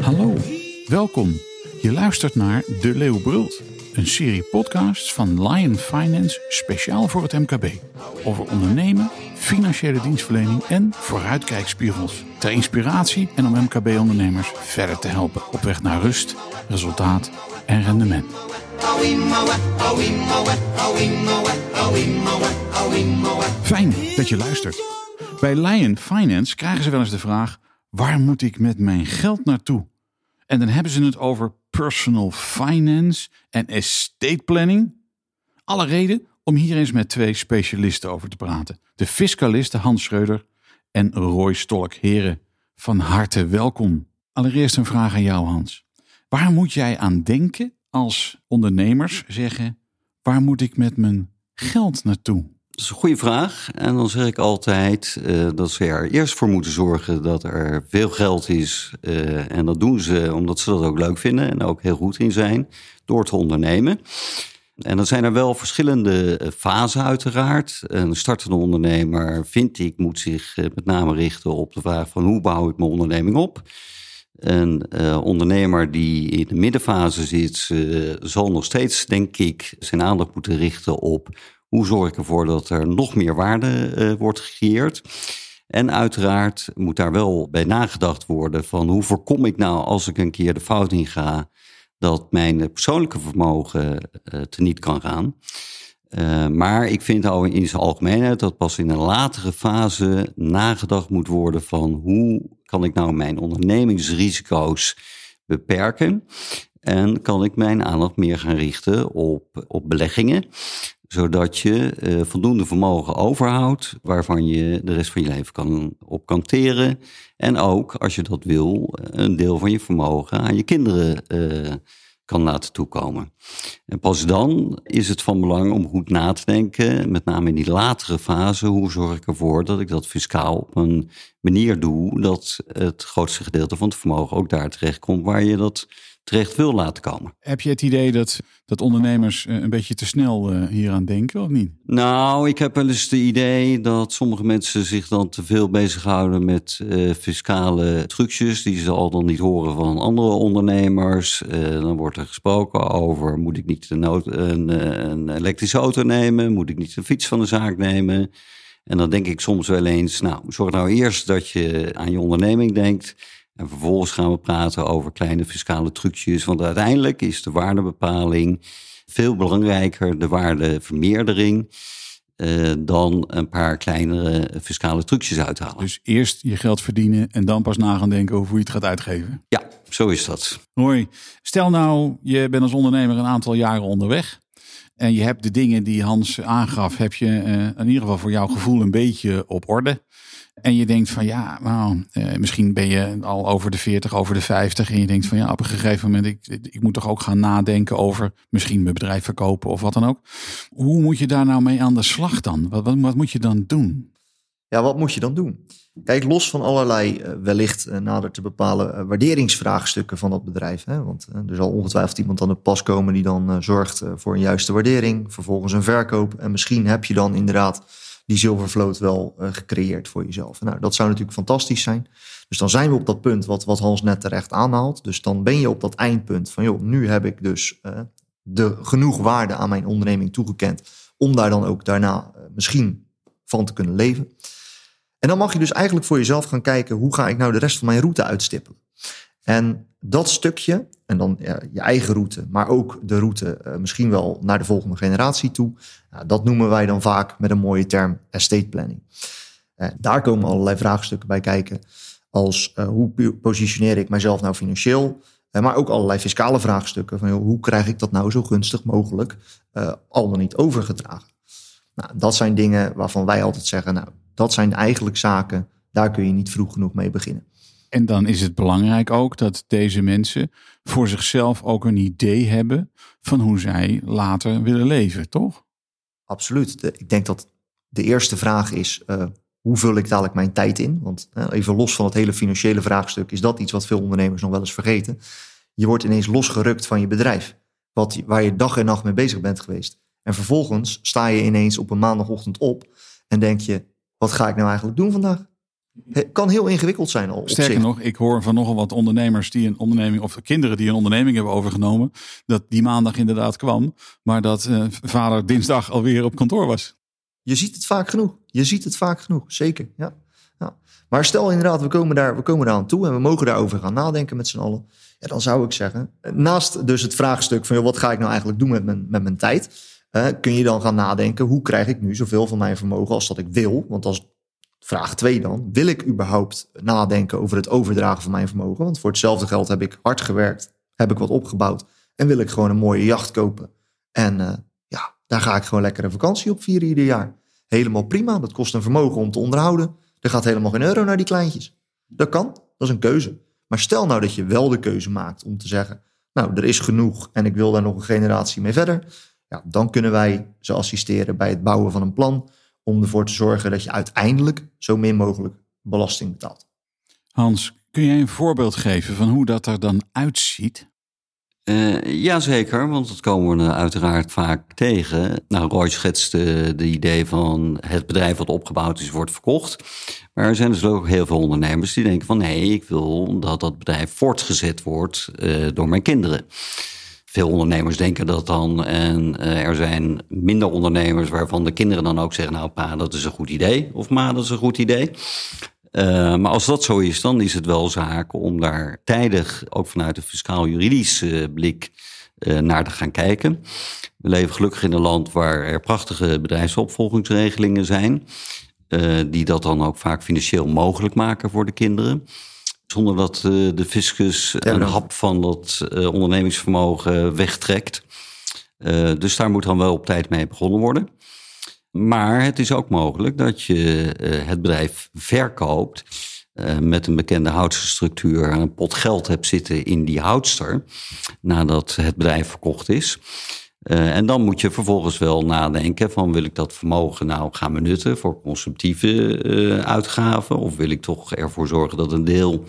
Hallo, welkom. Je luistert naar De Leeuw Brult, een serie podcasts van Lion Finance speciaal voor het MKB. Over ondernemen, financiële dienstverlening en vooruitkijkspiegels. Ter inspiratie en om MKB-ondernemers verder te helpen op weg naar rust, resultaat en rendement. Fijn dat je luistert. Bij Lion Finance krijgen ze wel eens de vraag: waar moet ik met mijn geld naartoe? En dan hebben ze het over personal finance en estate planning. Alle reden om hier eens met twee specialisten over te praten. De fiscalisten Hans Schreuder en Roy Stolk. Heren, van harte welkom. Allereerst een vraag aan jou Hans. Waar moet jij aan denken als ondernemers zeggen: waar moet ik met mijn geld naartoe? Dat is een goede vraag. En dan zeg ik altijd uh, dat ze er eerst voor moeten zorgen dat er veel geld is. Uh, en dat doen ze omdat ze dat ook leuk vinden en ook heel goed in zijn door te ondernemen. En dan zijn er wel verschillende eh, fasen uiteraard. Een startende ondernemer, vind ik, moet zich met name richten op de vraag van hoe bouw ik mijn onderneming op. Een uh, ondernemer die in de middenfase zit, uh, zal nog steeds, denk ik, zijn aandacht moeten richten op hoe zorg ik ervoor dat er nog meer waarde uh, wordt gecreëerd. En uiteraard moet daar wel bij nagedacht worden van hoe voorkom ik nou als ik een keer de fout in ga, dat mijn persoonlijke vermogen teniet kan gaan. Maar ik vind al in zijn algemeenheid dat pas in een latere fase nagedacht moet worden van hoe kan ik nou mijn ondernemingsrisico's beperken? En kan ik mijn aandacht meer gaan richten op, op beleggingen, zodat je uh, voldoende vermogen overhoudt waarvan je de rest van je leven kan, op kan teren? En ook als je dat wil een deel van je vermogen aan je kinderen uh, kan laten toekomen. En pas dan is het van belang om goed na te denken, met name in die latere fase, hoe zorg ik ervoor dat ik dat fiscaal op een manier doe dat het grootste gedeelte van het vermogen ook daar terecht komt waar je dat terecht wil laten komen. Heb je het idee dat, dat ondernemers een beetje te snel uh, hieraan denken of niet? Nou, ik heb wel eens het idee dat sommige mensen zich dan te veel bezighouden met uh, fiscale trucjes die ze al dan niet horen van andere ondernemers. Uh, dan wordt er gesproken over moet ik niet een, een, een elektrische auto nemen, moet ik niet een fiets van de zaak nemen. En dan denk ik soms wel eens, nou, zorg nou eerst dat je aan je onderneming denkt. En vervolgens gaan we praten over kleine fiscale trucjes. Want uiteindelijk is de waardebepaling veel belangrijker, de waardevermeerdering, uh, dan een paar kleinere fiscale trucjes uithalen. Dus eerst je geld verdienen en dan pas na gaan denken over hoe je het gaat uitgeven. Ja, zo is dat. Hoi. Stel nou, je bent als ondernemer een aantal jaren onderweg. En je hebt de dingen die Hans aangaf, heb je uh, in ieder geval voor jouw gevoel een beetje op orde. En je denkt van ja, nou, uh, misschien ben je al over de 40, over de 50. En je denkt van ja, op een gegeven moment, ik, ik moet toch ook gaan nadenken over misschien mijn bedrijf verkopen of wat dan ook. Hoe moet je daar nou mee aan de slag dan? Wat, wat moet je dan doen? Ja, wat moet je dan doen? Kijk, los van allerlei uh, wellicht uh, nader te bepalen uh, waarderingsvraagstukken van dat bedrijf. Hè? Want er zal ongetwijfeld iemand aan de pas komen die dan zorgt voor een juiste waardering, vervolgens een verkoop. En misschien heb je dan inderdaad die zilvervloot wel gecreëerd voor jezelf. Nou, dat zou natuurlijk fantastisch zijn. Dus dan zijn we op dat punt wat, wat Hans net terecht aanhaalt. Dus dan ben je op dat eindpunt van, joh, nu heb ik dus de genoeg waarde aan mijn onderneming toegekend om daar dan ook daarna misschien van te kunnen leven. En dan mag je dus eigenlijk voor jezelf gaan kijken, hoe ga ik nou de rest van mijn route uitstippelen? En dat stukje, en dan je eigen route, maar ook de route uh, misschien wel naar de volgende generatie toe, nou, dat noemen wij dan vaak met een mooie term estate planning. Uh, daar komen allerlei vraagstukken bij kijken, als uh, hoe positioneer ik mijzelf nou financieel, maar ook allerlei fiscale vraagstukken van joh, hoe krijg ik dat nou zo gunstig mogelijk al dan niet overgedragen. Nou, dat zijn dingen waarvan wij altijd zeggen, nou, dat zijn eigenlijk zaken, daar kun je niet vroeg genoeg mee beginnen. En dan is het belangrijk ook dat deze mensen voor zichzelf ook een idee hebben van hoe zij later willen leven, toch? Absoluut. De, ik denk dat de eerste vraag is: uh, hoe vul ik dadelijk mijn tijd in? Want uh, even los van het hele financiële vraagstuk, is dat iets wat veel ondernemers nog wel eens vergeten. Je wordt ineens losgerukt van je bedrijf, wat, waar je dag en nacht mee bezig bent geweest. En vervolgens sta je ineens op een maandagochtend op en denk je, wat ga ik nou eigenlijk doen vandaag? Het kan heel ingewikkeld zijn al. Sterker nog, ik hoor van nogal wat ondernemers die een onderneming, of kinderen die een onderneming hebben overgenomen, dat die maandag inderdaad kwam, maar dat uh, vader dinsdag alweer op kantoor was. Je ziet het vaak genoeg. Je ziet het vaak genoeg, zeker. Ja. ja. Maar stel inderdaad, we komen, daar, we komen daar aan toe en we mogen daarover gaan nadenken met z'n allen. Ja, dan zou ik zeggen, naast dus het vraagstuk van wat ga ik nou eigenlijk doen met mijn, met mijn tijd, kun je dan gaan nadenken, hoe krijg ik nu zoveel van mijn vermogen als dat ik wil? Want als vraag twee dan, wil ik überhaupt nadenken over het overdragen van mijn vermogen? Want voor hetzelfde geld heb ik hard gewerkt, heb ik wat opgebouwd en wil ik gewoon een mooie jacht kopen. En uh, ja, daar ga ik gewoon lekker een vakantie op vieren ieder jaar. Helemaal prima, dat kost een vermogen om te onderhouden. Er gaat helemaal geen euro naar die kleintjes. Dat kan, dat is een keuze. Maar stel nou dat je wel de keuze maakt om te zeggen, nou, er is genoeg en ik wil daar nog een generatie mee verder. Ja, dan kunnen wij ze assisteren bij het bouwen van een plan om ervoor te zorgen dat je uiteindelijk zo min mogelijk belasting betaalt. Hans, kun jij een voorbeeld geven van hoe dat er dan uitziet? Uh, Jazeker, want dat komen we uiteraard vaak tegen. Nou, Roy schetste de idee van het bedrijf wat opgebouwd is, wordt verkocht. Maar er zijn dus ook heel veel ondernemers die denken van nee, ik wil dat dat bedrijf voortgezet wordt uh, door mijn kinderen. Veel ondernemers denken dat dan. En uh, er zijn minder ondernemers waarvan de kinderen dan ook zeggen: Nou, pa, dat is een goed idee. Of ma, dat is een goed idee. Uh, maar als dat zo is, dan is het wel zaak om daar tijdig, ook vanuit een fiscaal-juridische blik, uh, naar te gaan kijken. We leven gelukkig in een land waar er prachtige bedrijfsopvolgingsregelingen zijn, die dat dan ook vaak financieel mogelijk maken voor de kinderen. Zonder dat de fiscus ja, een hap van dat ondernemingsvermogen wegtrekt. dus daar moet dan wel op tijd mee begonnen worden. Maar het is ook mogelijk dat je het bedrijf verkoopt met een bekende houtse structuur en een pot geld hebt zitten in die houtster nadat het bedrijf verkocht is. Uh, en dan moet je vervolgens wel nadenken van wil ik dat vermogen nou gaan benutten voor consumptieve uitgaven of wil ik toch ervoor zorgen dat een deel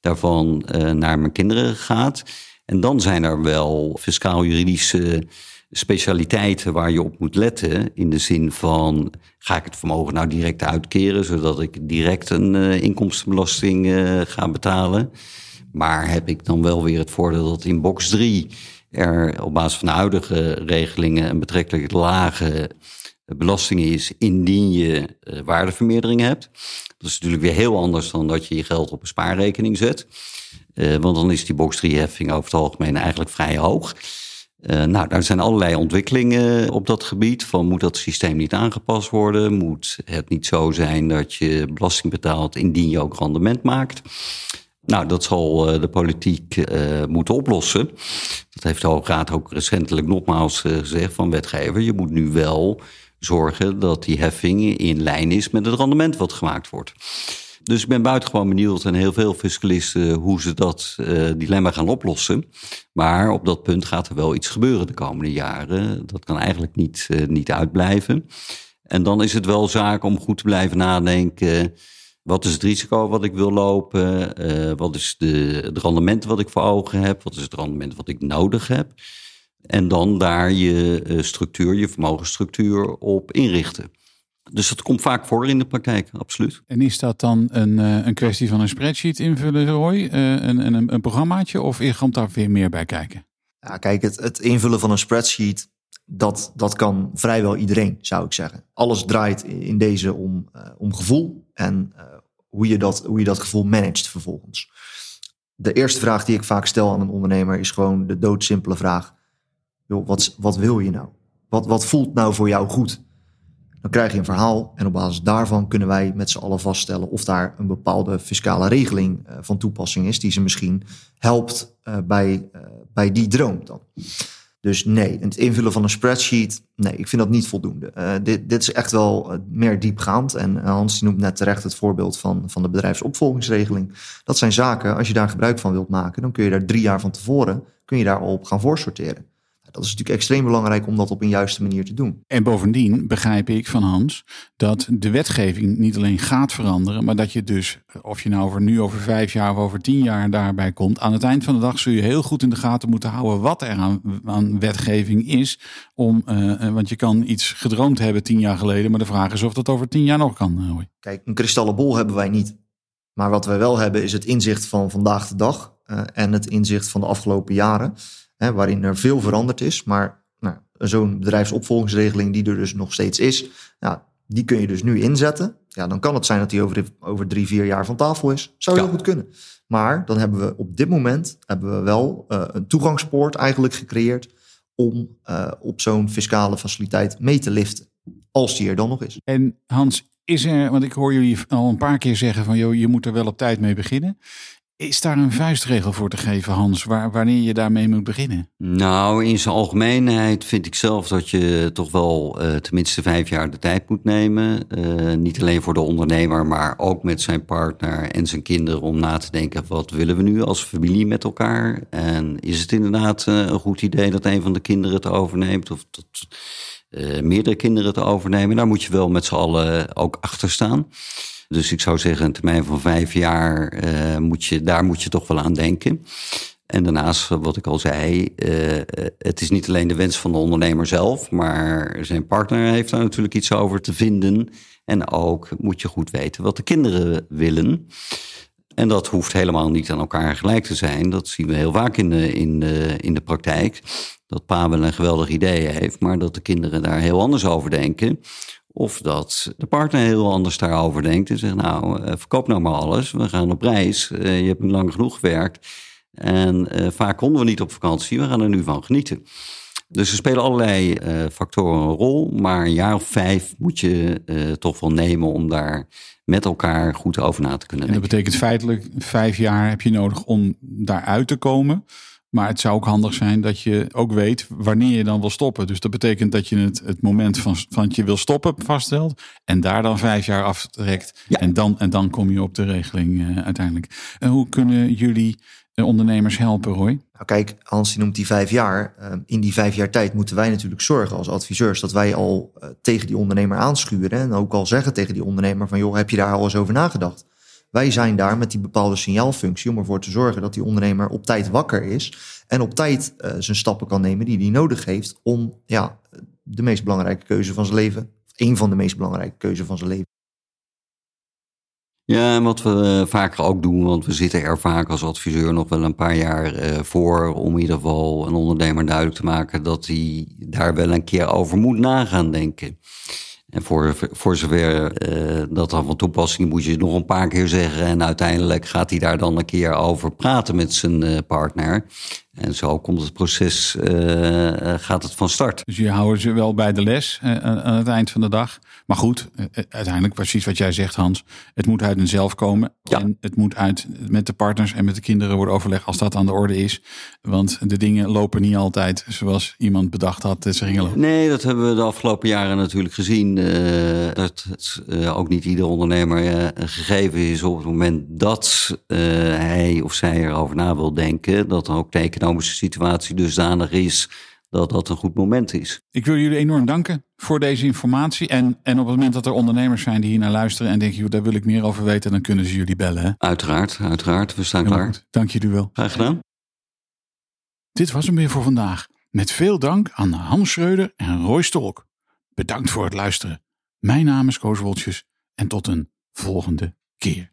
daarvan naar mijn kinderen gaat. En dan zijn er wel fiscaal-juridische specialiteiten waar je op moet letten. In de zin van, ga ik het vermogen nou direct uitkeren, zodat ik direct een inkomstenbelasting ga betalen. Maar heb ik dan wel weer het voordeel dat in box 3 er op basis van de huidige regelingen een betrekkelijk lage belasting is indien je uh, waardevermeerdering hebt. Dat is natuurlijk weer heel anders dan dat je je geld op een spaarrekening zet. want dan is die box 3 heffing over het algemeen eigenlijk vrij hoog. Uh, nou, daar zijn allerlei ontwikkelingen op dat gebied. Van moet dat systeem niet aangepast worden? Moet het niet zo zijn dat je belasting betaalt indien je ook rendement maakt? Nou, dat zal uh, de politiek uh, moeten oplossen. Dat heeft de Raad ook recentelijk nogmaals gezegd van wetgever. Je moet nu wel zorgen dat die heffing in lijn is met het rendement wat gemaakt wordt. Dus ik ben buitengewoon benieuwd en heel veel fiscalisten hoe ze dat dilemma gaan oplossen. Maar op dat punt gaat er wel iets gebeuren de komende jaren. Dat kan eigenlijk niet, niet uitblijven. En dan is het wel zaak om goed te blijven nadenken. Wat is het risico wat ik wil lopen? Uh, wat is de, het rendement wat ik voor ogen heb? Wat is het rendement wat ik nodig heb? En dan daar je structuur, je vermogensstructuur op inrichten. Dus dat komt vaak voor in de praktijk, absoluut. En is dat dan een, eh, een kwestie van een spreadsheet invullen, Roy? Een, een, een programmaatje of komt daar weer meer bij kijken? Ja, kijk, het, het invullen van een spreadsheet, dat, dat kan vrijwel iedereen, zou ik zeggen. Alles draait in deze om, uh, om gevoel en hoe, je dat, hoe je dat gevoel managt vervolgens. De eerste vraag die ik vaak stel aan een ondernemer is gewoon de doodsimpele vraag. Wat, wat wil je nou? Wat, wat voelt nou voor jou goed? Dan krijg je een verhaal en op basis daarvan kunnen wij met z'n allen vaststellen of daar een bepaalde fiscale regeling uh, van toepassing is die ze misschien helpt bij, bij die droom dan. Dus nee, het invullen van een spreadsheet, nee, ik vind dat niet voldoende. dit, dit is echt wel meer diepgaand. En Hans die noemt net terecht het voorbeeld van, van de bedrijfsopvolgingsregeling. Dat zijn zaken, als je daar gebruik van wilt maken, dan kun je daar drie jaar van tevoren kun je daar al op gaan voorsorteren. Dat is natuurlijk extreem belangrijk om dat op een juiste manier te doen. En bovendien begrijp ik van Hans dat de wetgeving niet alleen gaat veranderen, maar dat je dus, of je nou over nu over vijf jaar of over tien jaar daarbij komt, aan het eind van de dag zul je heel goed in de gaten moeten houden wat er aan, aan wetgeving is. Om, uh, want je kan iets gedroomd hebben tien jaar geleden, maar de vraag is of dat over tien jaar nog kan. Uh, Kijk, een kristallenbol hebben wij niet. Maar wat wij wel hebben is het inzicht van vandaag de dag en het inzicht van de afgelopen jaren hè, waarin er veel veranderd is. Maar nou, zo'n bedrijfsopvolgingsregeling die er dus nog steeds is, ja, die kun je dus nu inzetten. Ja, dan kan het zijn dat die over, over drie, vier jaar van tafel is. Zou heel goed kunnen. Maar dan hebben we op dit moment hebben we wel uh, een toegangspoort eigenlijk gecreëerd om uh, op zo'n fiscale faciliteit mee te liften. Als die er dan nog is. En Hans, is er, want ik hoor jullie al een paar keer zeggen van joh, je moet er wel op tijd mee beginnen. Is daar een vuistregel voor te geven, Hans, waar, wanneer je daarmee moet beginnen? Nou, in zijn algemeenheid vind ik zelf dat je toch wel uh, tenminste vijf jaar de tijd moet nemen. Uh, niet alleen voor de ondernemer, maar ook met zijn partner en zijn kinderen om na te denken: wat willen we nu als familie met elkaar? En is het inderdaad uh, een goed idee dat een van de kinderen het overneemt? Of dat meerdere kinderen het overnemen? Daar moet je wel met z'n allen ook achter staan. Dus ik zou zeggen, een termijn van vijf jaar, uh, moet je, daar moet je toch wel aan denken. En daarnaast, wat ik al zei, uh, het is niet alleen de wens van de ondernemer zelf, maar zijn partner heeft daar natuurlijk iets over te vinden. En ook moet je goed weten wat de kinderen willen. En dat hoeft helemaal niet aan elkaar gelijk te zijn. Dat zien we heel vaak in de, in de, in de praktijk. Dat pa wel een geweldig idee heeft, maar dat de kinderen daar heel anders over denken. Of dat de partner heel anders daarover denkt en zegt, nou, uh, verkoop nou maar alles. We gaan op reis. Uh, je hebt nu lang genoeg gewerkt. En uh, vaak konden we niet op vakantie. We gaan er nu van genieten. Dus er spelen allerlei factoren een rol. Maar een jaar of vijf moet je toch wel nemen om daar met elkaar goed over na te kunnen denken. En dat betekent feitelijk vijf jaar heb je nodig om daaruit te komen. Maar het zou ook handig zijn dat je ook weet wanneer je dan wil stoppen. Dus dat betekent dat je het, het moment van, van je wil stoppen vaststelt. En daar dan vijf jaar aftrekt. Ja. En, dan, en dan kom je op de regeling uh, uiteindelijk. En hoe kunnen jullie de ondernemers helpen, Roy? Nou kijk, Hans noemt die vijf jaar. Uh, in die vijf jaar tijd moeten wij natuurlijk zorgen als adviseurs... dat wij al uh, tegen die ondernemer aanschuren. En ook al zeggen tegen die ondernemer van... joh, heb je daar al eens over nagedacht? Wij zijn daar met die bepaalde signaalfunctie om ervoor te zorgen dat die ondernemer op tijd wakker is en op tijd uh, zijn stappen kan nemen die hij nodig heeft om ja, de meest belangrijke keuze van zijn leven, een van de meest belangrijke keuzes van zijn leven. Ja, en wat we vaker ook doen, want we zitten er vaak als adviseur nog wel een paar jaar uh, voor om in ieder geval een ondernemer duidelijk te maken dat hij daar wel een keer over moet nagaan denken. En voor, voor zover uh, dat dan van toepassing moet je het nog een paar keer zeggen. En uiteindelijk gaat hij daar dan een keer over praten met zijn uh, partner. En zo komt het proces, uh, gaat het van start. Dus je houdt ze wel bij de les aan het eind van de dag. Maar goed, uiteindelijk precies wat jij zegt Hans. Het moet uit zelf komen. Ja. En het moet uit met de partners en met de kinderen worden overlegd als dat aan de orde is. Want de dingen lopen niet altijd zoals iemand bedacht had dat ze gingen lopen. Nee, dat hebben we de afgelopen jaren natuurlijk gezien. Dat het ook niet ieder ondernemer gegeven is op het moment dat hij of zij erover na wil denken. Dat er ook de economische situatie dusdanig is dat dat een goed moment is. Ik wil jullie enorm danken voor deze informatie. En, en op het moment dat er ondernemers zijn die hier naar luisteren en denken, daar wil ik meer over weten, dan kunnen ze jullie bellen. Hè? Uiteraard, uiteraard. We staan klaar. Goed. Dank jullie wel. Graag gedaan. Dit was hem weer voor vandaag. Met veel dank aan Hans Schreuder en Roy Stolk. Bedankt voor het luisteren. Mijn naam is Koos Woltjes en tot een volgende keer.